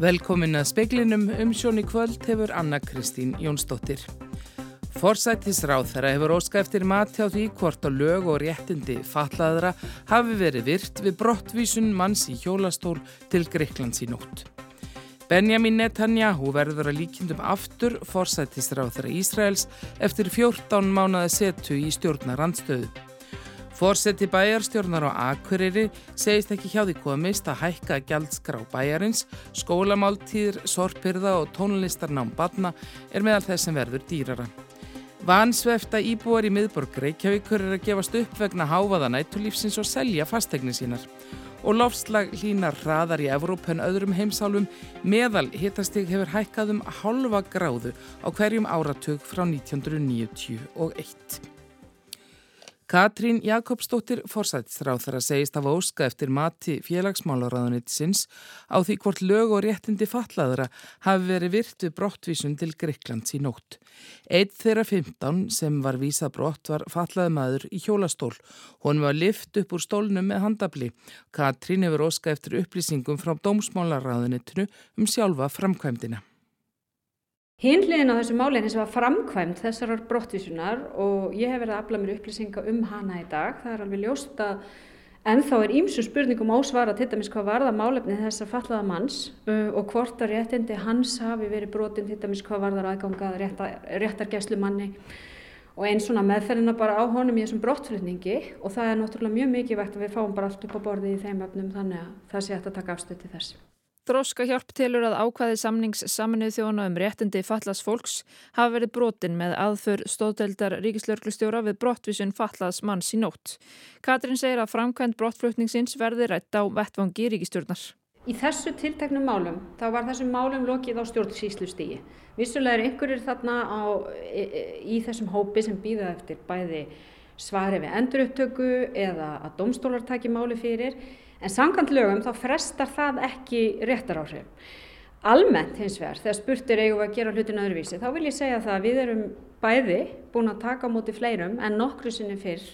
Velkomin að speiklinum um sjóni kvöld hefur Anna Kristín Jónsdóttir. Forsættisráð þeirra hefur óska eftir mati á því hvort á lög og réttindi fatlaðra hafi verið virt við brottvísun manns í hjólastól til Greiklands í nótt. Benjamin Netanyahu verður að líkjendum aftur forsættisráð þeirra Ísraels eftir 14 mánuða setu í stjórnarandstöðu. Fórseti bæjarstjórnar á Akureyri segist ekki hjá því komist að hækka gjaldskrá bæjarins, skólamáltíðir, sorpirða og tónlistarnám badna er meðal þess sem verður dýrara. Vansvefta íbúar í miðborg Reykjavíkur er að gefast upp vegna háfaða nættulífsins og selja fastegni sínar. Og lofslag hlínar hraðar í Evróp en öðrum heimsálfum meðal hitastig hefur hækkað um halva gráðu á hverjum áratug frá 1991. Katrín Jakobsdóttir forsættisráþara segist af óska eftir mati félagsmálaráðunitsins á því hvort lög og réttindi fatlaðra hafi verið virt við brottvísun til Greiklands í nótt. Eitt þeirra 15 sem var vísað brott var fatlaði maður í hjólastól. Hún var lift upp úr stólnum með handabli. Katrín hefur óska eftir upplýsingum frá dómsmálaráðunitinu um sjálfa framkvæmdina. Hinliðin á þessu máli eins og var framkvæmt þessarar brottvísunar og ég hef verið að afla mér upplýsinga um hana í dag. Það er alveg ljóst að ennþá er ímsu spurningum ásvara til dæmis hvað varða málefni þessar fallaða manns uh, og hvort að réttindi hans hafi verið brotin til dæmis hvað varðar aðgangað réttar, réttargeslu manni og einn svona meðferðina bara á honum í þessum brottflutningi og það er náttúrulega mjög mikilvægt að við fáum bara allt upp á borði í þeim öfnum þannig að það sé að taka afstöð til þess. Þróska hjálp telur að ákvæði samnings saminuð þjóna um réttindi fallas fólks hafa verið brotin með aðför stóðdeldar ríkislörglustjóra við brottvísun fallas manns í nótt. Katrin segir að framkvæmt brottflutningsins verði rætt á vettvangi ríkistjórnar. Í þessu tilteknum málum, þá var þessum málum lokið á stjórnsýslustígi. Vissulega er einhverjir þarna á, í, í þessum hópi sem býða eftir bæði svari við endurupptöku eða að domstólar taki máli fyrir En sangant lögum þá frestar það ekki réttaráhrif. Almennt hins vegar, þegar spurtir eigum að gera hlutin öðruvísi, þá vil ég segja það að við erum bæði búin að taka á móti fleirum en nokkru sinni fyrr.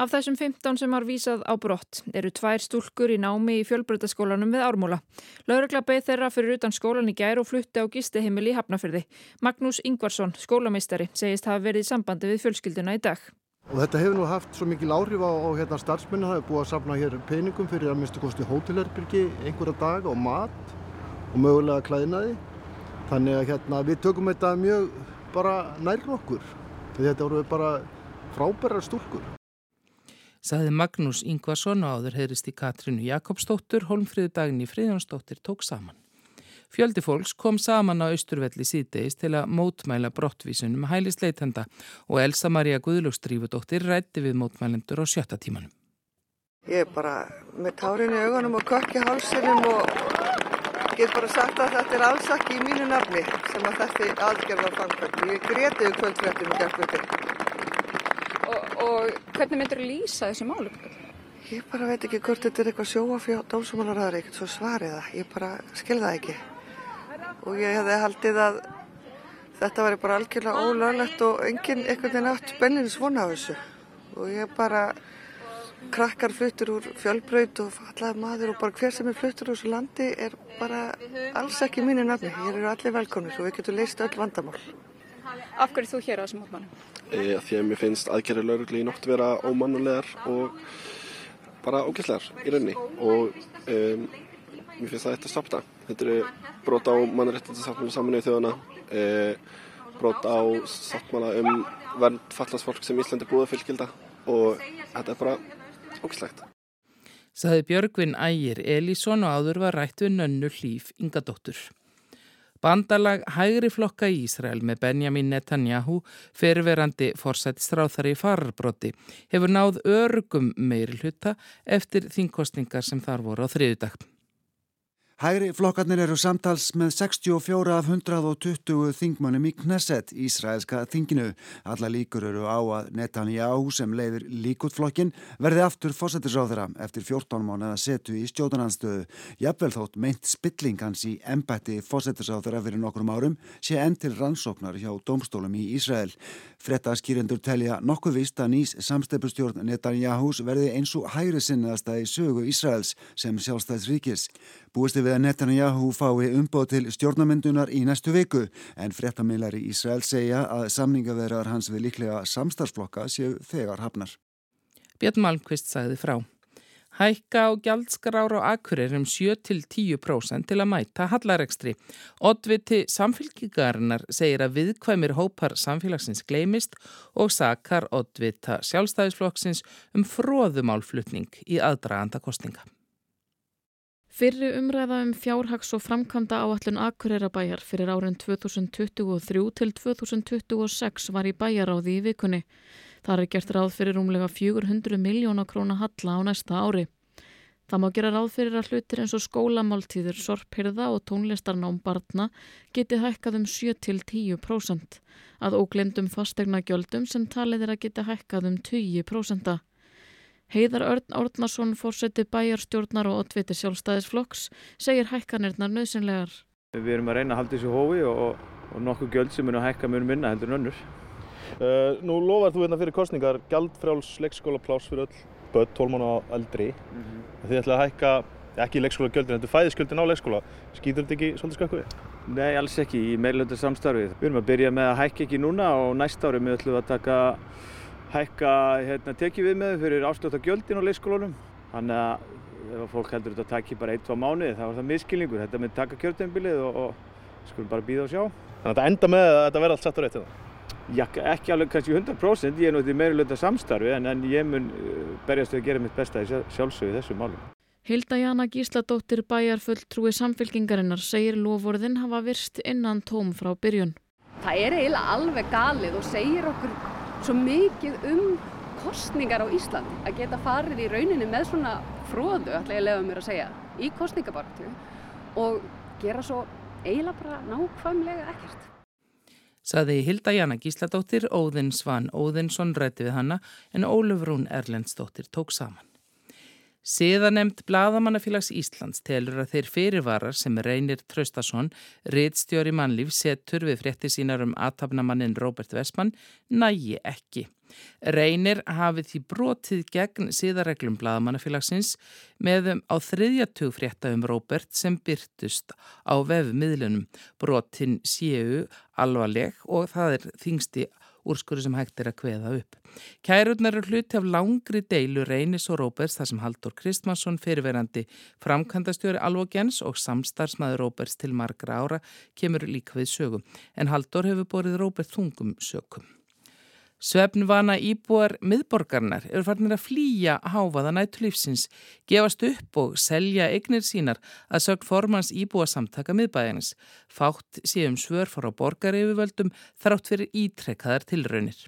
Af þessum 15 sem har vísað á brott eru tvær stúlkur í námi í fjölbreytaskólanum við Ármúla. Laurugla beð þeirra fyrir utan skólan í gær og flutti á gisteheimili í Hafnafyrði. Magnús Ingvarsson, skólameistari, segist hafa verið í sambandi við fjölskylduna í dag. Og þetta hefur nú haft svo mikil áhrif á, á hérna, starfsmennu, það hefur búið að safna hér peningum fyrir að minnstu kosti hótelherbyrgi einhverja dag og mat og mögulega klæðinaði. Þannig að hérna, við tökum þetta mjög bara nærn okkur, því þetta voru bara frábærar stúlkur. Saði Magnús Ingvarsson og áður heyrist í Katrínu Jakobsdóttur, Holmfríðu daginn í Fríðjónsdóttir tók saman. Fjöldi fólks kom saman á Östurvelli síðdeis til að mótmæla brottvísunum hælisleitenda og Elsa Maria Guðlúkstrífudóttir rætti við mótmælendur á sjötta tímanum. Ég er bara með tárin í augunum og kökki hálsinum og get bara sagt að þetta er alls ekki í mínu nafni sem að þetta aðgerða fangverð. Ég gretiði kvöldfréttinu gerðvöldi. Og, og hvernig myndur þú lýsa þessi málum? Ég bara veit ekki hvort þetta er eitthvað sjóa fyrir dálsumálaræður ekkert svo svariða. Ég bara skilða ekki og ég hefði haldið að þetta væri bara algjörlega ólöglegt og enginn einhvern veginn átt benninu svona á þessu. Og ég bara krakkar fluttur úr fjölbraut og fallaði maður og bara hver sem er fluttur úr þessu landi er bara alls ekki mínu nafni, hér eru allir velkomnir og við getum leist öll vandamál. Af hverju þú hér á þessum mótmannum? E, því að mér finnst aðgerri laurugli í nótt vera ómannulegar og bara ógæslegar í raunni og um, mér finnst það eitthvað stopta Þetta eru brot á mannrættindasáttmála saminuði þjóðana, e, brot á sáttmála um vernd fallansfólk sem Íslandi búið fylgilda og þetta er bara ógislegt. Saði Björgvin Ægir Elísson og áður var rætt við nönnu hlýf Ingadóttur. Bandalag hægri flokka í Ísrael með Benjamin Netanyahu, fyrirverandi forsættistráþari farbroti, hefur náð örgum meiri hluta eftir þingkostningar sem þar voru á þriðudag. Hægri flokkarnir eru samtals með 64 af 120 þingmannum í Knesset, Ísraelska þinginu. Alla líkur eru á að Netanyahu sem leiðir líkutflokkin verði aftur fósættisráðara eftir 14 mánuða setu í stjóðananstöðu. Jafnvel þótt meint spilling hans í embætti fósættisráðara fyrir nokkrum árum sé enn til rannsóknar hjá domstólum í Ísrael. Frettaskýrendur telja nokkuð vist að nýs samstefnustjórn Netanyahus verði eins og hægri sinnaðasta í sögu Ísraels sem sjálfstæðsríkis. Búisti við að Netanyahu fái umbóð til stjórnamyndunar í næstu viku en fréttamilari Ísrael segja að samningaverðar hans við líklega samstarflokka séu þegar hafnar. Björn Malmqvist sagði frá. Hækka á gjaldskrar á akkurir um 7-10% til að mæta hallarekstri. Oddviti samfélkingarinnar segir að viðkvæmir hópar samfélagsins gleimist og sakar oddvita sjálfstæðisflokksins um fróðumálflutning í aðdraganda kostinga. Fyrri umræða um fjárhags og framkvæmda áallun Akureyra-bæjar fyrir árin 2023 til 2026 var í bæjaráði í vikunni. Það er gert ráð fyrir rúmlega 400 miljóna króna halla á næsta ári. Það má gera ráð fyrir að hlutir eins og skólamáltíður, sorphyrða og tónlistarnám barna geti hækkað um 7-10%, að óglendum fastegna gjöldum sem talið er að geti hækkað um 20%. Heiðar Örn Árnarsson fórseti bæjarstjórnar og oddviti sjálfstæðisflokks segir hækkanirnar nöðsynlegar. Við erum að reyna að halda þessu hófi og, og nokkuð gjöld sem mun að hækka mun minna heldur en önnur. Uh, nú lofar þú hérna fyrir kostningar gjaldfrjáls leikskólaplás fyrir öll börn 12 mánu á eldri. Mm -hmm. Þið ætlaði að hækka, ekki leikskóla gjöldin, þetta er fæðisgjöldin á leikskóla. Skýtur þetta ekki svolítið skökkuði? Nei, alls ekki í meilöndu samstarfið. Við erum að byrja með að hækka ekki núna og næsta ári við ætlum að taka hækka hérna, tekið við með fyrir áslöta gjöldin á leikskólunum. Þannig að ef fólk heldur þetta að taki bara 1-2 mánuði þá er það miskilningur. Þetta með taka kjörteinbilið og, og skulum bara býða og sjá. Þannig að þetta enda með að þetta verða allt satt á rétt hérna? Já, ekki alveg kannski 100%. Ég er náttúrulega meira samstarfi en, en ég mun uh, berjast við að gera mitt besta í sjálfsögðu þessu málum. Hilda Jana Gísladóttir bæjarfulltrúi samfélkingarinnar segir lofvorðin hafa virst innan tóm frá byrjun. Það er eiginlega alveg galið og segir okkur svo mikið um kostningar á Íslandi að geta farið í rauninni með svona fróðu, ætla ég að lefa mér að segja, í kostningabartu og gera svo eiginlega bara nákvæmlega ekkert. Saði Hilda Jana Gísladóttir, Óðinn Svan Óðinsson rætti við hanna en Ólufrún Erlendsdóttir tók saman. Siðanemt Blaðamannafélags Íslands telur að þeir fyrirvarar sem reynir Traustason, riðstjóri mannlíf, setur við frétti sínar um aðtapnamannin Róbert Vestmann, nægi ekki. Reynir hafið því brotið gegn siðareglum Blaðamannafélagsins meðum á þriðjatug frétta um Róbert sem byrtust á vefmiðlunum. Brotin séu alvarleg og það er þingsti úrskurðu sem hægt er að kveða upp. Kærurnar eru hluti af langri deilu Reynis og Róberts þar sem Haldur Kristmansson fyrirverandi framkvæmdastjóri Alvogens og samstarfsmaður Róberts til margra ára kemur líka við sögum en Haldur hefur borið Róbert þungum sögum. Svefnvana íbúar miðborgarnar eru farinir að flýja háfaða nættulífsins, gefast upp og selja eignir sínar að sögn formans íbúa samtaka miðbæðinins. Fátt séum svör fór á borgaryfirvöldum þrátt fyrir ítrekkaðar tilraunir.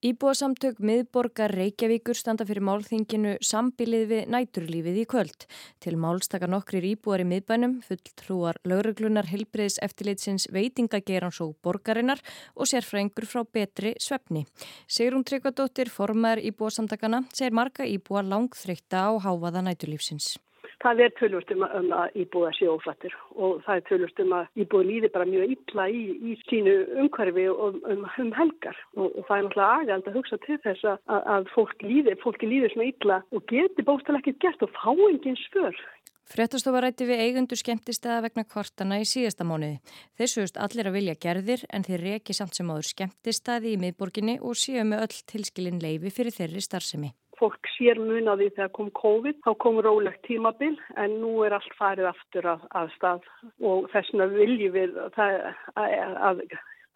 Íbúasamtök miðborgar Reykjavíkur standa fyrir málþinginu sambilið við næturlífið í kvöld. Til málstaka nokkrir íbúar í miðbænum, fulltrúar lauruglunar helbriðs eftirleitsins veitingagerans og borgarinnar og sérfræðingur frá betri svefni. Sigrun Tryggvadóttir, formar íbúasamtakana, segir marga íbúa langþreytta á háfaða næturlífsins. Það er tölvust um, um að íbúða sé ófættir og það er tölvust um að íbúða líði bara mjög illa í, í sínu umhverfi og um, um helgar og, og það er náttúrulega aðgæld að hugsa til þess að, að fólk líði, fólki líði svona illa og geti bóstalega ekkert gert og fá engin spör. Frettastofa rætti við eigundu skemmtistæða vegna kvartana í síðasta mánuði. Þeir sögust allir að vilja gerðir en þeir reki samt sem áður skemmtistæði í miðborginni og séu með öll tilskilin leifi fyrir þeirri starfsemi fólk sér munaði þegar kom COVID, þá kom rólegt tímabil en nú er allt farið aftur að, að stað. Og þess vegna viljum við það, að, að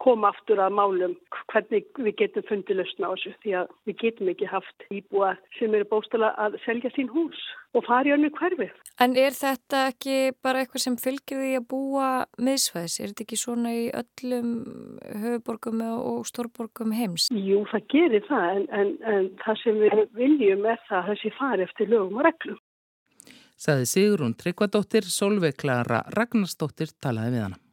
koma aftur að málum hvernig við getum fundið lausna á þessu því að við getum ekki haft íbúa sem eru bóstala að selja sín hús og fara í önnu hverfi. En er þetta ekki bara eitthvað sem fylgir því að búa miðsvæðis? Er þetta ekki svona í öllum höfuborgum og stórborgum heims? Jú, það gerir það en, en, en það sem við viljum er það að þessi fari eftir lögum og reglum. Saði Sigrun Tryggvadóttir, Solveig Klara Ragnarsdóttir talaði við hana.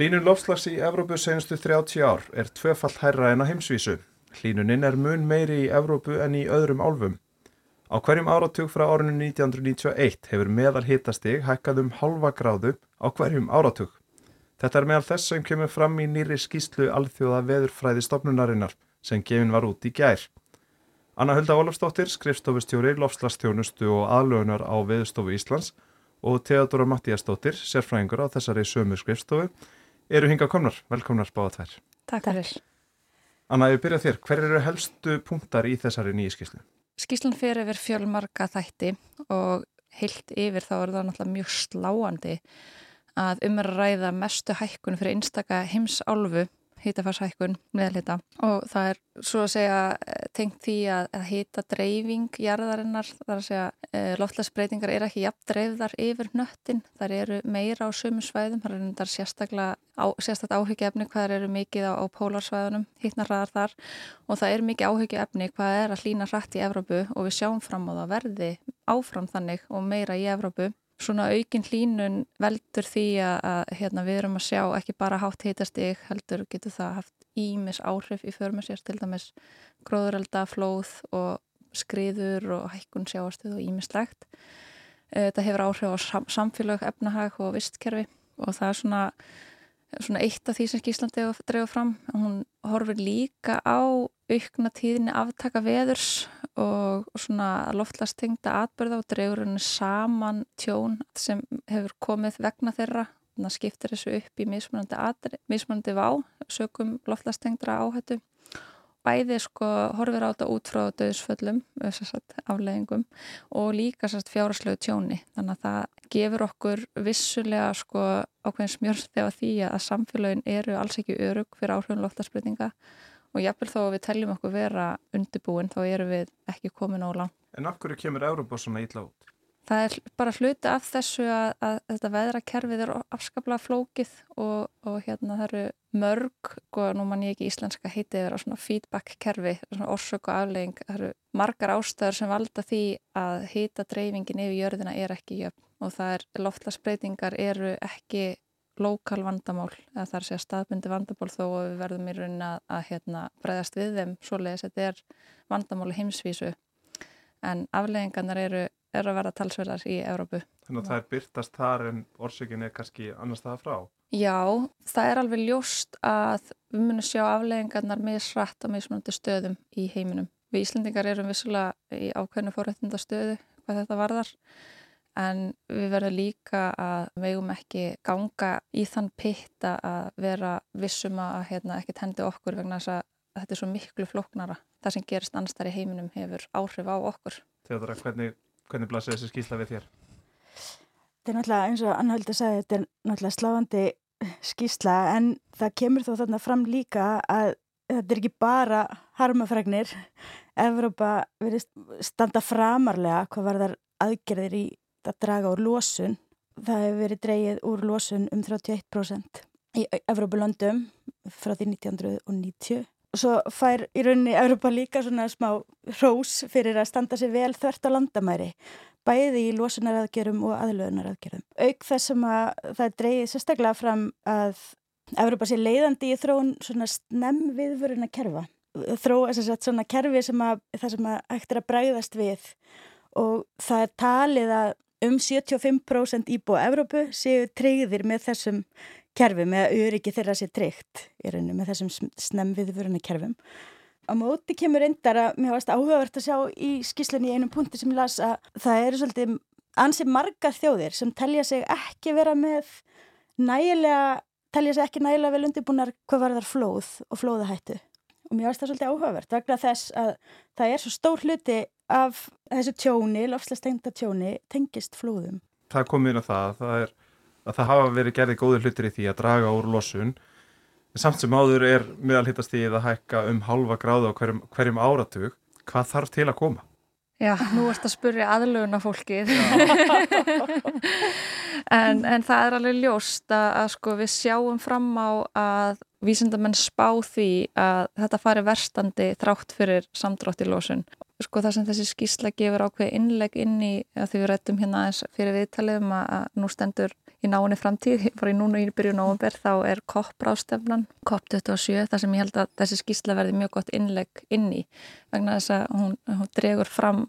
Hlínun lofslags í Evrópu senustu 30 ár er tvöfall hærra en á heimsvísu. Hlínuninn er mun meiri í Evrópu en í öðrum álfum. Á hverjum áratug frá árinu 1991 hefur meðal hitastig hækkað um halva gráðu á hverjum áratug. Þetta er meðal þess sem kemur fram í nýri skýslu alþjóða veðurfræði stopnunarinnar sem gefin var út í gær. Anna Hulda Ólafsdóttir, skrifstofustjóri, lofslastjónustu og aðlögunar á Veðustofu Íslands og Theodora Mattíasdóttir, sérfræðingur á þessari sömu skrifstofu, eru hinga komnar. Velkomnar báða þær. Takk fyrir. Anna, ég byrja þér. Hver eru helstu punktar í þessari nýju skíslu? Skíslan fyrir yfir fjölmarka þætti og heilt yfir þá er það náttúrulega mjög sláandi að umræða mestu hækkun fyrir einstaka heimsálfu hýtafarshækkun meðlita og það er svo að segja eh, tengt því að, að hýta dreifing jarðarinnar, þar að segja e, loftlagsbreytingar er ekki jafn dreifðar yfir nöttin, þar eru meira á sömu svæðum, þar er þetta sérstaklega á, sérstaklega áhyggjaefni hvað eru mikið á, á pólarsvæðunum, hýtnarraðar þar. Og það er mikið áhyggjaefni hvað er að hlýna hratt í Evrópu og við sjáum fram á það verði áfram þannig og meira í Evrópu svona aukin hlínun veldur því að, að hérna, við erum að sjá ekki bara hátt heitastig heldur getur það haft ímis áhrif í sér til dæmis gróðurelda, flóð og skriður og hækkun sjáastuð og ímislegt. Eh, þetta hefur áhrif á sam samfélag, efnahag og vistkerfi og það er svona, svona eitt af því sem Íslandi dreifur fram. Hún horfir líka á aukna tíðinni aftaka veðurs og svona loftlastengta atbyrða og drefur henni saman tjón sem hefur komið vegna þeirra þannig að skiptir þessu upp í mismunandi, mismunandi vá sökum loftlastengtra áhættu bæði sko horfir á þetta út frá döðsföllum, afleggingum og líka fjárslögu tjóni þannig að það gefur okkur vissulega sko ákveðin smjörn þegar því að samfélagin eru alls ekki örug fyrir áhrifun loftaspreytinga og jáfnvel þó að við teljum okkur vera undirbúin þá erum við ekki komin á lang. En af hverju kemur Európa svona ítla út? Það er bara hluti af þessu að, að þetta veðrakerfið er afskaplega flókið og, og hérna það eru mörg, og nú mann ég ekki íslenska heitið er á svona feedback kerfi, svona orsök og aflegging, það eru margar ástöður sem valda því að hýta dreifingin yfir jörðina er ekki jöfn og það er loftlasbreytingar eru ekki lokal vandamál, eða þar sé að staðbundi vandamál þó að við verðum í raunin að, að hérna, breyðast við þeim. Svoleiðis þetta er vandamáli heimsvísu en afleggingarnar eru, eru að vera talsverðar í Európu. Þannig að það er byrtast þar en orsökin er kannski annars það frá? Já, það er alveg ljóst að við munum sjá afleggingarnar með srætt á mismunandi stöðum í heiminum. Við Íslandingar erum vissulega í ákveðinu fórhættindastöðu hvað þetta varðar en við verðum líka að vegum ekki ganga í þann pitta að vera vissum að hérna, ekkert hendi okkur vegna þess að þetta er svo miklu floknara. Það sem gerist annars þar í heiminum hefur áhrif á okkur. Þeodora, hvernig, hvernig blasir þessi skýrsla við þér? Þetta er náttúrulega eins og Annhöldi sagði, þetta er náttúrulega sláandi skýrsla en það kemur þó þarna fram líka að þetta er ekki bara harmafregnir. Evrópa verið standa framarlega hvað var þar aðgerðir í að draga úr losun. Það hefur verið dreyið úr losun um 31% í Evrópulöndum frá því 1990. Svo fær í rauninni Evrópa líka svona smá rós fyrir að standa sér vel þvert á landamæri, bæði í losunaraðgerum og aðlöðunaraðgerum. Auk þess sem að það dreyið sérstaklega fram að Evrópa sé leiðandi í þróun svona snemm viðvöruna kerfa. Þró svona kerfi sem að það sem að ættir að bræðast við og það er talið að um 75% íbúa Evrópu séu treyðir með þessum kerfi með að öryggi þeirra sé treykt í rauninu með þessum snemviðvöruna kerfum. Á móti kemur reyndar að mér varst áhugavert að sjá í skíslunni í einum punkti sem ég las að það eru svolítið ansið margar þjóðir sem telja sig ekki vera með nægilega, telja sig ekki nægilega vel undirbúnar hvað var þar flóð og flóðahættu. Og mér varst það svolítið áhugavert vegna þess að það er svo stór hluti af þessu tjóni, lofslastengta tjóni, tengist flóðum. Það kom inn á það, það er, að það hafa verið gerðið góðir hlutir í því að draga úr losun. Samt sem áður er meðalhittastíð að hækka um halva gráðu á hverjum, hverjum áratug. Hvað þarf til að koma? Já, nú ert að spurja aðlögun af fólkið. en, en það er alveg ljóst að, að sko, við sjáum fram á að vísindamenn spá því að þetta fari verstandi þrátt fyrir samdrátt í losun. Sko það sem þessi skísla gefur ákveð innleg inn í að því við rættum hérna aðeins fyrir viðtaliðum að nú stendur í náinni framtíð, bara í núna í byrju nógumber þá er COP rástefnan COP27, þar sem ég held að þessi skísla verði mjög gott innleg inn í vegna þess að hún, hún dregur fram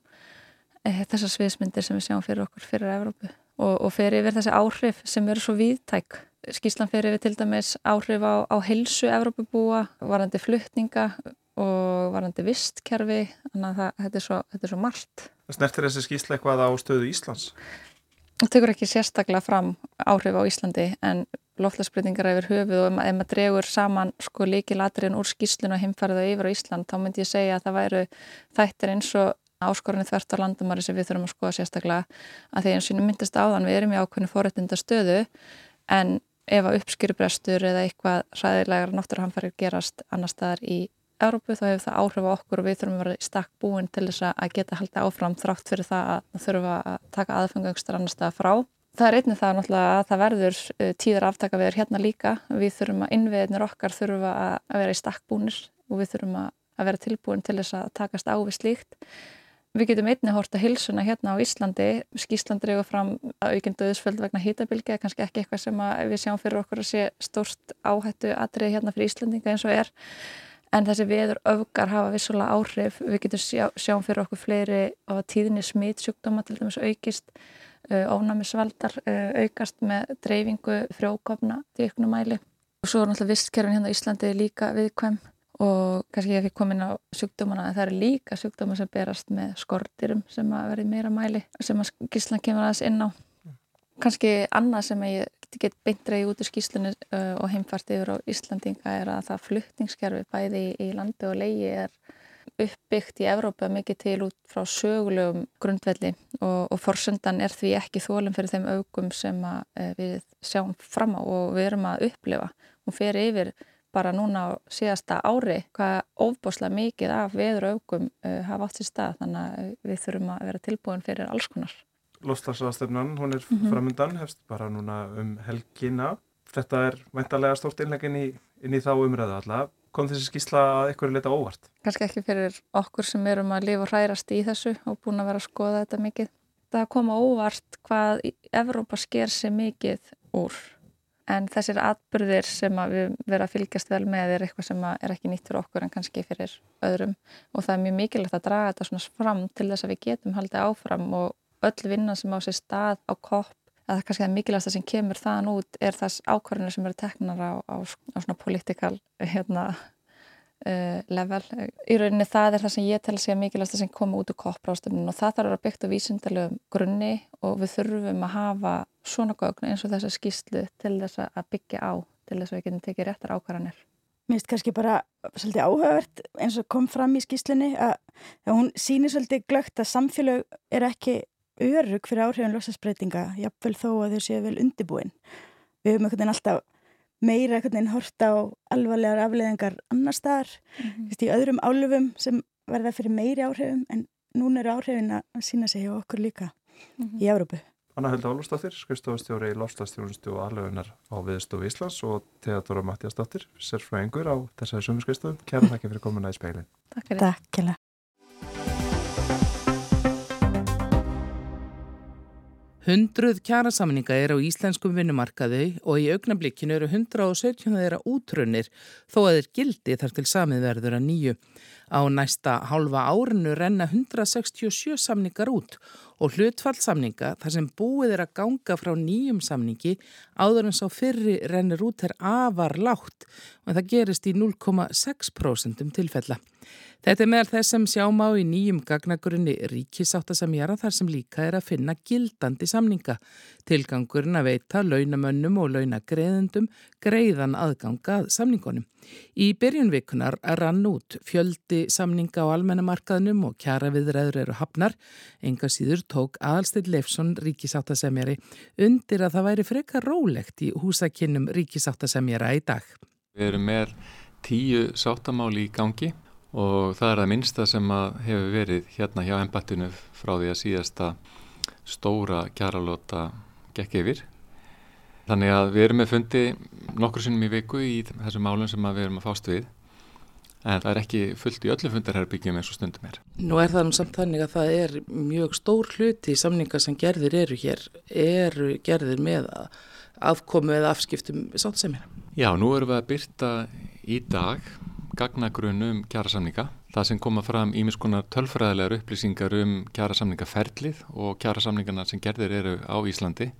e, þessar sviðsmyndir sem við sjáum fyrir okkur fyrir Evrópu og, og fyrir yfir þessi áhrif sem eru svo viðtæk skíslan fyrir yfir til dæmis áhrif á, á helsu Evrópubúa, varandi fluttninga og varandi vistkerfi þannig að það, þetta, er svo, þetta er svo margt. Snertir þessi skýsla eitthvað á stöðu Íslands? Það tekur ekki sérstaklega fram áhrif á Íslandi en loftlagsbreytingar yfir höfuð og ef maður dregur saman sko líkilatriðin úr skýslinu og heimfærið yfir á Ísland þá myndi ég segja að það væru þættir eins og áskorunni þvert á landumari sem við þurfum að skoða sérstaklega að því eins og myndist áðan við erum í ákveðinu fórættinda stöðu en ef að uppskýrubrestur eða eitthvað ræðilegar náttúruhamfærir gerast annar staðar í Európu þá hefur það áhrif á okkur og við þurfum að vera í stakk búin til þess að geta haldið áfram þrátt fyrir það að þurfa að taka aðfengangstur annar staðar frá. Það er einnig það náttúrulega að það verður eh, tíðar aftaka við erum hérna líka. Við þurfum að innviðinir okkar þurfa að vera í stakk búnir og við þurfum að vera tilbúin til þess að takast á við slíkt. Við getum einni hort að hilsuna hérna á Íslandi, Skísland reyður fram að aukinn döðsföld vegna hýtabilgi, kannski ekki eitthvað sem við sjáum fyrir okkur að sé stórst áhættu atrið hérna fyrir Íslandinga eins og er, en þessi veður öfgar hafa vissulega áhrif, við getum sjá, sjáum fyrir okkur fleiri á tíðinni smitsjúkdóma til dæmis aukist, ónæmisvaldar aukast með dreifingu frjókofna til ykkurnu mæli og svo er náttúrulega vistkerfin hérna á Íslandi líka viðkvæm og kannski ég fikk komin á sjúkdómana en það eru líka sjúkdóma sem berast með skortirum sem að verði meira mæli sem að skíslan kemur aðeins inn á. Kannski annað sem ég get beintreið út í skíslunni uh, og heimfært yfir á Íslandinga er að það fluttingskerfi bæði í landi og leiði er uppbyggt í Evrópa mikið til út frá sögulegum grundvelli. Og, og forsöndan er því ekki þólum fyrir þeim augum sem uh, við sjáum fram á og við erum að upplifa. Og fyrir yfir bara núna á síðasta ári hvað ofboslega mikið af veður augum uh, hafa átt sér stað þannig að við þurfum að vera tilbúin fyrir alls konar. Lofslagsraðstöfnan, hún er mm -hmm. framöndan, hefst bara núna um helgina. Þetta er væntalega stórt innlegin í, inn í þá umræðu alla. Kom þessi skísla að eitthvað leita óvart? Kanski ekki fyrir okkur sem erum að lifa og hrærast í þessu og búin að vera að skoða þetta mikið. Það koma óvart hvað Evrópa sker sér mikið úr en þessir atbyrðir sem við verðum að fylgjast vel með er eitthvað sem er ekki nýtt fyrir okkur en kannski fyrir öðrum. Og það er mjög mikilvægt að draga þetta svona fram til þess að við getum haldið áfram og öll vinnan sem á sér stað á kopp það kannski það mikilvægast sem kemur þann út er þess ákvarðinu sem verður teknar á, á, á svona politikal hérna Uh, level. Í rauninni það er það sem ég tel að segja mikilvægast sem komi út úr koppráðstöfnun og það þarf að vera byggt á vísindalegum grunni og við þurfum að hafa svona gögn eins og þessa skýslu til þess að byggja á til þess að við getum tekið réttar ákvarðanir. Mér finnst kannski bara svolítið áhugavert eins og kom fram í skýslunni að, að hún sýnir svolítið glögt að samfélag er ekki örug fyrir áhrifin losasbreytinga, jafnvel þó að þau séu vel undibúin. Við höfum einhvern veginn alltaf meira einhvern veginn horta á alvarlegar afleðingar annar staðar, mm -hmm. í öðrum álufum sem verða fyrir meiri áhrifum en núna eru áhrifin að sína sig hjá okkur líka mm -hmm. í Európu. Anna Hölda Álustafir, skrifstofastjóri í Lofstafstjónustu og aðlöfunar á viðstofu Íslands og Teatóra Mattias Dóttir, sérfræðingur á þessari sumu skrifstofum. Kæra þakki fyrir komuna í speilin. Takk fyrir. Takk, Hundruð kjærasamninga er á íslenskum vinnumarkaði og í augnablikkinu eru 117 þeirra útrunnir þó að þeir gildi þar til samiðverður að nýju. Á næsta halva árinu renna 167 samningar út og hlutfallsamninga þar sem búið er að ganga frá nýjum samningi áður en sá fyrri rennir út er afar látt og það gerist í 0,6% tilfella. Þetta er meðal þess sem sjáum á í nýjum gagnagrunni ríkisáttasamjara þar sem líka er að finna gildandi samninga. Tilgangurinn að veita launamönnum og launagreðendum greiðan aðgangað samningunum. Í byrjunvikunar rann út fjöldi samninga á almennamarkaðnum og kjara viðræður eru hafnar. Enga síður tók Aðalstill Leifsson ríkisáttasemjari undir að það væri freka rólegt í húsakinnum ríkisáttasemjara í dag. Við erum með tíu sáttamáli í gangi og það er það minnsta sem hefur verið hérna hjá ennbættinu frá því að síðasta stóra kjaralóta gekk yfir. Þannig að við erum með fundi nokkur sinnum í viku í þessum málum sem við erum að fást við en það er ekki fullt í öllu fundarherbyggjum eins og stundum er. Nú er það nú samt þannig að það er mjög stór hluti í samninga sem gerðir eru hér, eru gerðir með afkomu eða afskiptum sátsemina. Já, nú erum við að byrta í dag gagnagrunum kjærasamninga. Það sem koma fram ímiskonar tölfræðilegar upplýsingar um kjærasamningaferlið og kjærasamningarna sem gerðir eru á Íslandi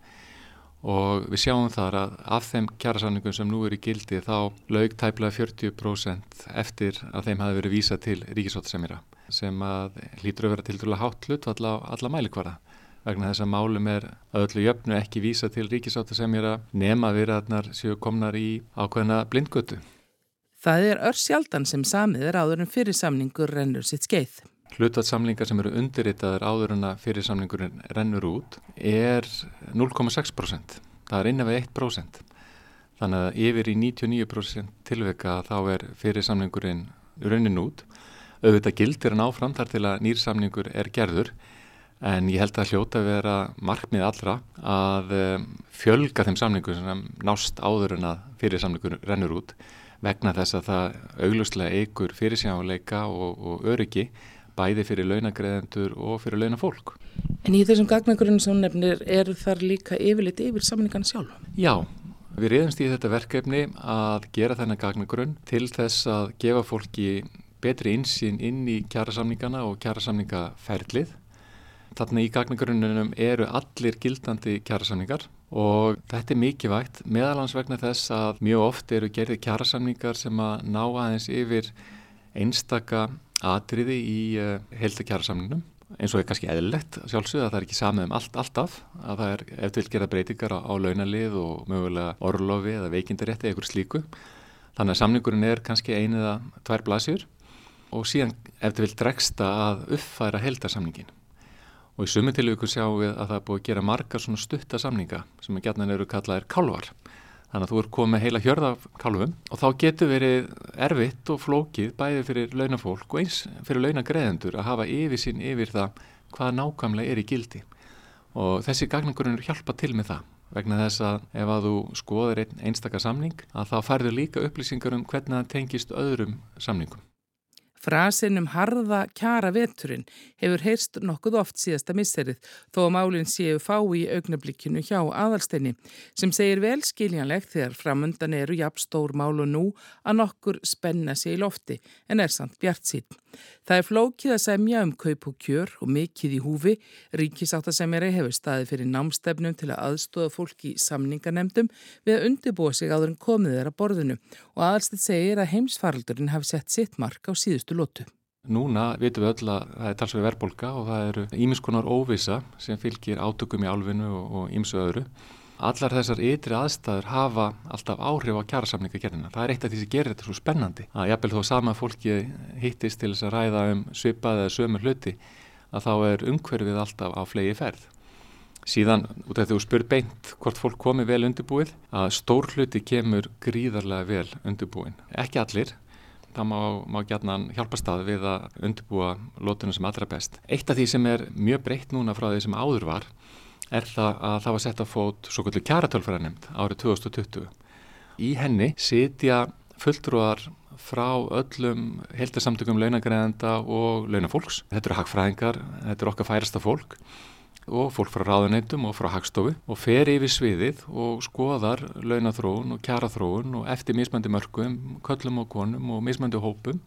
og við sjáum þar að af þeim kjærasamningum sem nú eru í gildi þá laug tæplega 40% eftir að þeim hafi verið vísa til ríkisóttasemjara sem að hlýtur að vera til dæla hátt hlut alla, alla mælikvara vegna þess að málum er að öllu jöfnu ekki vísa til ríkisóttasemjara nema viðraðnar séu komnar í ákveðna blindgötu. Það er örsjaldan sem samið er áður en fyrirsamningur rennur sitt skeið. Hlutvatsamlingar sem eru undirritaður áður en að fyrirsamningurinn rennur út er 0,6%. Það er innan við 1%. Þannig að yfir í 99% tilvika þá er fyrirsamningurinn runnin út. Auðvitað gildir hann áfram þar til að nýrsamningur er gerður en ég held að hljóta vera markmið allra að fjölga þeim samningur sem nást áður en að fyrirsamningur rennur út vegna þess að það auglustlega eigur fyrirsjáleika og, og öryggi bæði fyrir launagreðendur og fyrir launafólk. En í þessum gagnagrunum sem nefnir eru þar líka yfirleitt yfir samningan sjálf? Já, við reyðumst í þetta verkefni að gera þennan gagnagrun til þess að gefa fólki betri insýn inn í kjærasamningana og kjærasamningaferlið. Þarna í gagnagrununum eru allir gildandi kjærasamningar og þetta er mikið vægt meðalans vegna þess að mjög oft eru gerðið kjærasamningar sem að ná aðeins yfir einstaka atriði í eh, heilta kjærasamningnum eins og er kannski eðlilegt sjálfsögð að það er ekki samið um allt alltaf að það er eftir vil gera breytingar á, á launalið og mögulega orlofi eða veikindarétti eða ykkur slíku. Þannig að samningurinn er kannski einu eða tvær blasjur og síðan eftir vil dregsta að uppfæra heiltarsamningin og í sumu tilvíku sjáum við að það er búið að gera margar svona stuttasamninga sem að gætnan eru kallaðir kálvar þannig að þú er komið heila hjörða kálfum og þá getur verið erfitt og flókið bæði fyrir launafólk og eins fyrir launagreðendur að hafa yfir sín yfir það hvað nákvæmlega er í gildi. Og þessi gagnangurinn hjálpa til með það vegna þess að ef að þú skoðir einn einstakar samning að þá færður líka upplýsingar um hvernig það tengist öðrum samningum Frasin um harða kjara veturinn hefur heyrst nokkuð oft síðasta misserið þó að málinn séu fá í augnablikkinu hjá aðalsteini sem segir vel skiljanlegt þegar framundan eru jafn stór mál og nú að nokkur spenna sig í lofti en er samt bjart sín. Það er flókið að semja um kaup og kjör og mikið í húfi. Ríkisáttasemjari hefur staði fyrir námstefnum til að aðstóða fólk í samninganemdum við að undirbúa sig áður en komið þeirra borðinu og aðalstitt segir að heimsfaraldurinn hafi sett sitt mark á síðustu lótu. Núna vitum við öll að það er talsveg verbolga og það eru ímiskonar óvisa sem fylgir átökum í álfinu og ímsu öðru allar þessar ytri aðstæður hafa alltaf áhrif á kjærasamningagerðina. Það er eitt af því sem gerir þetta svo spennandi. Að jafnvel þó sama fólki hittist til þess að ræða um svipað eða sömur hluti að þá er umhverfið alltaf á flegi ferð. Síðan, út af því þú spur beint hvort fólk komi vel undirbúið, að stór hluti kemur gríðarlega vel undirbúin. Ekki allir, það má, má gætna hjálpa stað við að undirbúa lótunum sem allra best. Eitt af því sem er mjög breytt núna frá því sem áður var er það að það var sett að fót svo kvöldu kjaratölfræðanemnd árið 2020. Í henni sitja fulltrúar frá öllum heiltarsamtökum launagreðenda og launafólks. Þetta eru hagfræðingar, þetta eru okkar færasta fólk og fólk frá ráðuneytum og frá hagstofu og fer yfir sviðið og skoðar launathróun og kjarathróun og eftir mismandi mörgum, köllum og konum og mismandi hópum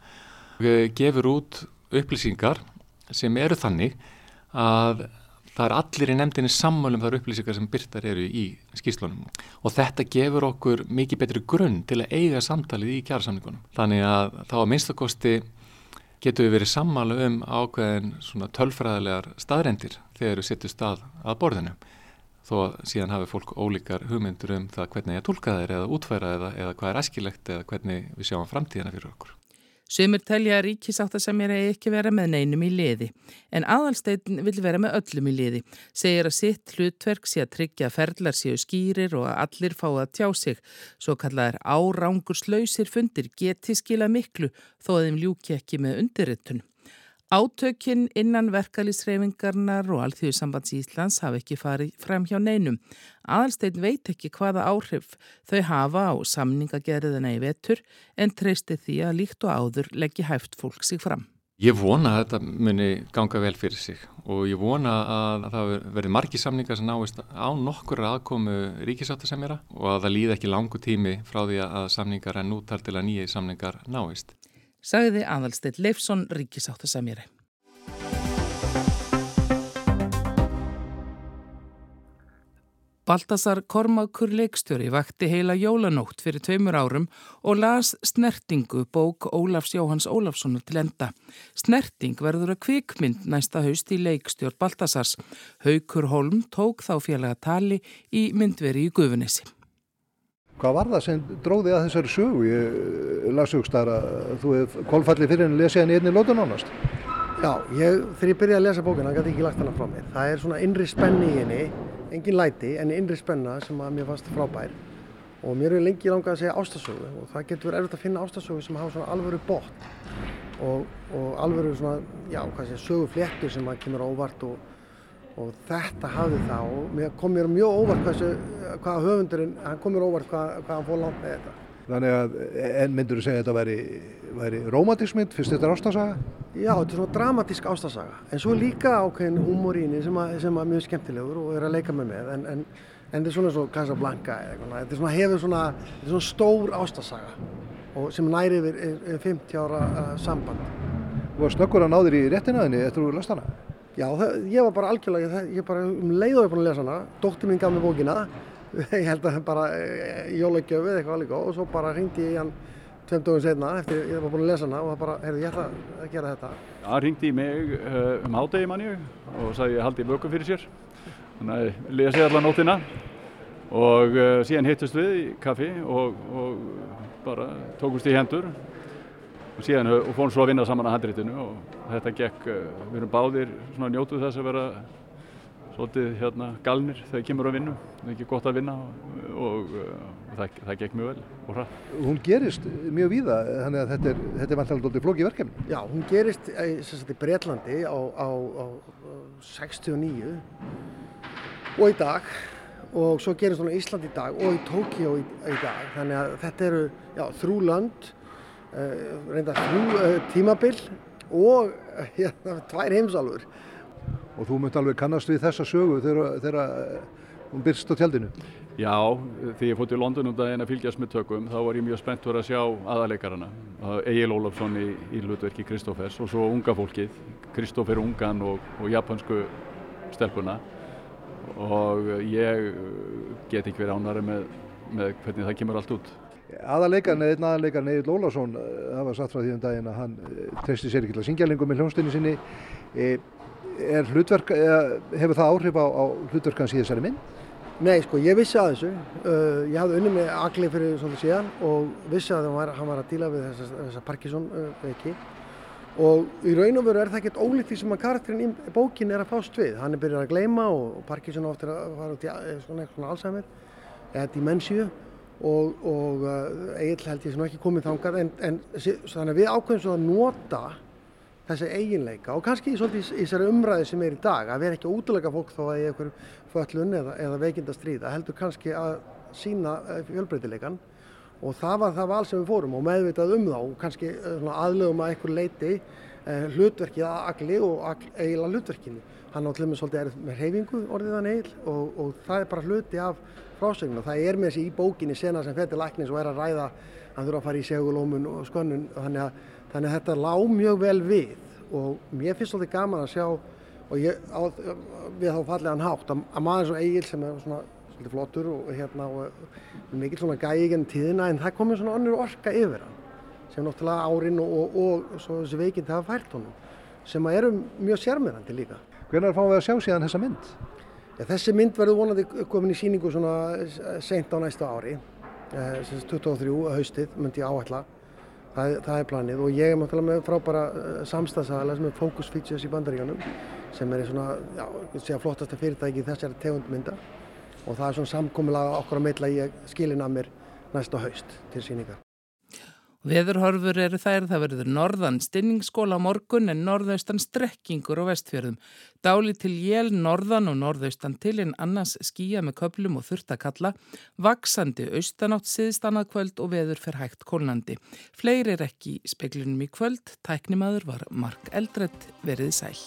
gefur út upplýsingar sem eru þannig að það er allir í nefndinni sammálum þar upplýsingar sem byrtar eru í skýslunum og þetta gefur okkur mikið betri grunn til að eiga samtalið í kjærasamningunum. Þannig að þá að minnstakosti getur við verið sammálu um ákveðin svona tölfræðilegar staðrendir þegar við setjum stað að borðinu þó síðan hafi fólk ólíkar hugmyndur um það hvernig ég tólka þeir eða útfæra eða, eða hvað er æskilegt eða hvernig við sjáum framtíðina fyrir okkur. Sumir telja að ríkisáttasemjir eigi ekki vera með neinum í liði, en aðalsteitin vil vera með öllum í liði, segir að sitt hlutverk sé að tryggja að ferlar séu skýrir og að allir fá að tjá sig, svo kallaðar árángur slausir fundir geti skila miklu þó að þeim ljúki ekki með undirrittunum. Átökinn innan verkalýsreifingarnar og alþjóðsambands Íslands hafa ekki farið fram hjá neinum. Aðalstein veit ekki hvaða áhrif þau hafa á samningagerðina í vetur en treysti því að líkt og áður leggja hæft fólk sig fram. Ég vona að þetta muni ganga vel fyrir sig og ég vona að það verði margi samningar sem náist á nokkur aðkomu ríkisáttasemjara og að það líði ekki langu tími frá því að samningar en núttar til að nýja samningar náist sagði aðalstill Leifsson ríkisáttasemjari. Baltasar Kormakur leikstjóri vakti heila jólanótt fyrir tveimur árum og las Snertingu bók Ólafs Jóhans Ólafssonar til enda. Snerting verður að kvikmynd næsta haust í leikstjór Baltasars. Haukur Holm tók þá félaga tali í myndveri í Guðunissi. Hvað var það sem dróði að þessari sögu? Ég las hugst að þú hefði kólfallið fyrir en lesið henni einni lótun ánast. Já, ég, þegar ég byrjaði að lesa bókina, gæti ekki lagt hana frá mér. Það er svona innri spenni í henni, engin læti, en innri spenna sem að mér fannst frábær. Og mér hefur lengi langað að segja ástasögu og það getur erfitt að finna ástasögu sem hafa svona alvöru bótt og, og alvöru svona, já, hvað sé, sögu fléttur sem að kemur óvart og, og þetta hafði og mér kom mér mjög óvart hvað, hvað höfundurinn, hann kom mér óvart hvað, hvað hann fór langt með þetta. Þannig að, en myndur þú segja þetta væri, væri romantísk mynd, fyrst þetta er ástasaga? Já, þetta er svona dramatísk ástasaga, en svo líka ákveðin húmor í henni sem, sem er mjög skemmtilegur og er að leika með með, en, en, en þetta er svona svo Casablanca eða eitthvað, þetta er svona hefur svona, þetta er svona stór ástasaga og sem næri yfir, yfir 50 ára uh, samband. Þú var snöggur að ná þér í réttinaðinni eftir að þú lest hana? Já, það, ég var bara algjörlega, ég bara um leið og ég búin að lesa hana, dótti mín gaf mér bókina ég held að bara eh, jólagjöfið eitthvað líka og svo bara ringdi ég hann tveim dögum setna eftir ég var búin að lesa hana og það bara, heyrðu ég ætla að gera þetta. Það ringdi í mig uh, um hádegi manni og sagði ég haldi vöku fyrir sér þannig að ég lesi allar nótina og uh, síðan hittust við í kaffi og, og bara tókust í hendur og síðan og fórum svo að vinna saman að handréttinu og þetta gekk, uh, við erum báðir svona njótuð þess að vera svolítið hérna, galnir þegar kemur að vinna það er ekki gott að vinna og, og, og það, það gekk mjög vel og hratt. Hún gerist mjög víða þannig að þetta er, þetta er vantilega doldið flóki verkefni. Já, hún gerist í, í Breitlandi á, á, á 69 og í dag og svo gerist hún á Ísland í dag og í Tókíó í, í dag þannig að þetta eru þrjú lönd uh, reynda þrjú uh, tímabill og já, tvær heimsálfur og þú mötti alveg kannast við þessa sögu þegar, þegar hún byrst á tjaldinu. Já, þegar ég fótt í London um daginn að fylgjast með tökum þá var ég mjög spennt fyrir að sjá aðaleikarana Egil Ólafsson í, í hlutverki Kristófers og svo unga fólkið Kristófer Ungan og, og japansku stelpuna og ég get ekki verið ánari með, með hvernig það kemur allt út. Aðaleikarn eða einn aðaleikarn Egil Ólafsson það var satt frá því um daginn að hann treysti sér ekki til að syngja lengur með hljónstinni sinni er hlutverk, hefur það áhrif á, á hlutverkans í þessari mynd? Nei, sko, ég vissi að þessu. Uh, ég hafði unni með Agli fyrir svolítið síðan og vissi að hann var, hann var að díla við þessa, þessa Parkinson-veiki. Uh, og í raun og veru er það ekkert ólíkt því sem að karakterinn í bókin er að fást við. Hann er byrjað að gleyma og Parkinson ofta er að fara út í svona eitthvað Alzheimer eða dimensíu og, og uh, eiginlega held ég sem ekki komið þangað en, en að við ákveðum svo að nota þessi eiginleika og kannski í þessari umræði sem er í dag að vera ekki að útlæka fólk þó að ég er einhver föllun eða, eða veikinda stríða heldur kannski að sína eh, fjölbreytileikan og það var það val sem við fórum og meðvitað um þá og kannski eh, aðlögum að einhver leiti hlutverkið að agli og eigila hlutverkinu. Hann á með svolítið er með reyfingu orðið hann eil og, og það er bara hluti af frásögnum. Það er með þessi í bókinni sena sem fettir læknis og er að ræða hann þurfa að fara í segulómun og skönnun þannig að Þannig að þetta lág mjög vel við og mér finnst svolítið gaman að sjá og ég á, við þá fallega hann hátt að, að maður svo eigil sem er svona svolítið flottur og hérna og mikil svona gæi genn tíðina en það komir svona onnur orka yfir hann sem náttúrulega árin og, og, og svo þessi veikind hafa fært honum sem eru mjög sérmyrandi líka. Hvernig fáum við að sjá síðan þessa mynd? Ja, þessi mynd verður vonandi komin í síningu svona sent á næsta ári, eh, 23 haustið myndi ég áætla Það, það er planið og ég er náttúrulega með frábæra uh, samstagsæðala sem er Focus Features í bandaríkanum sem er svona, já, sé að flottasta fyrirtæki þessari tegundmynda og það er svona samkomiðlega okkur að meitla ég skilin að mér næsta haust til síningar. Veðurhorfur eru þær, það verður norðan stinningsskóla morgun en norðaustan strekkingur á vestfjörðum. Dáli til jél norðan og norðaustan til en annars skýja með köplum og þurftakalla, vaksandi austanátt siðstannað kvöld og veður fer hægt kólnandi. Fleiri er ekki í speklinum í kvöld, tæknimaður var Mark Eldredd verið sæl.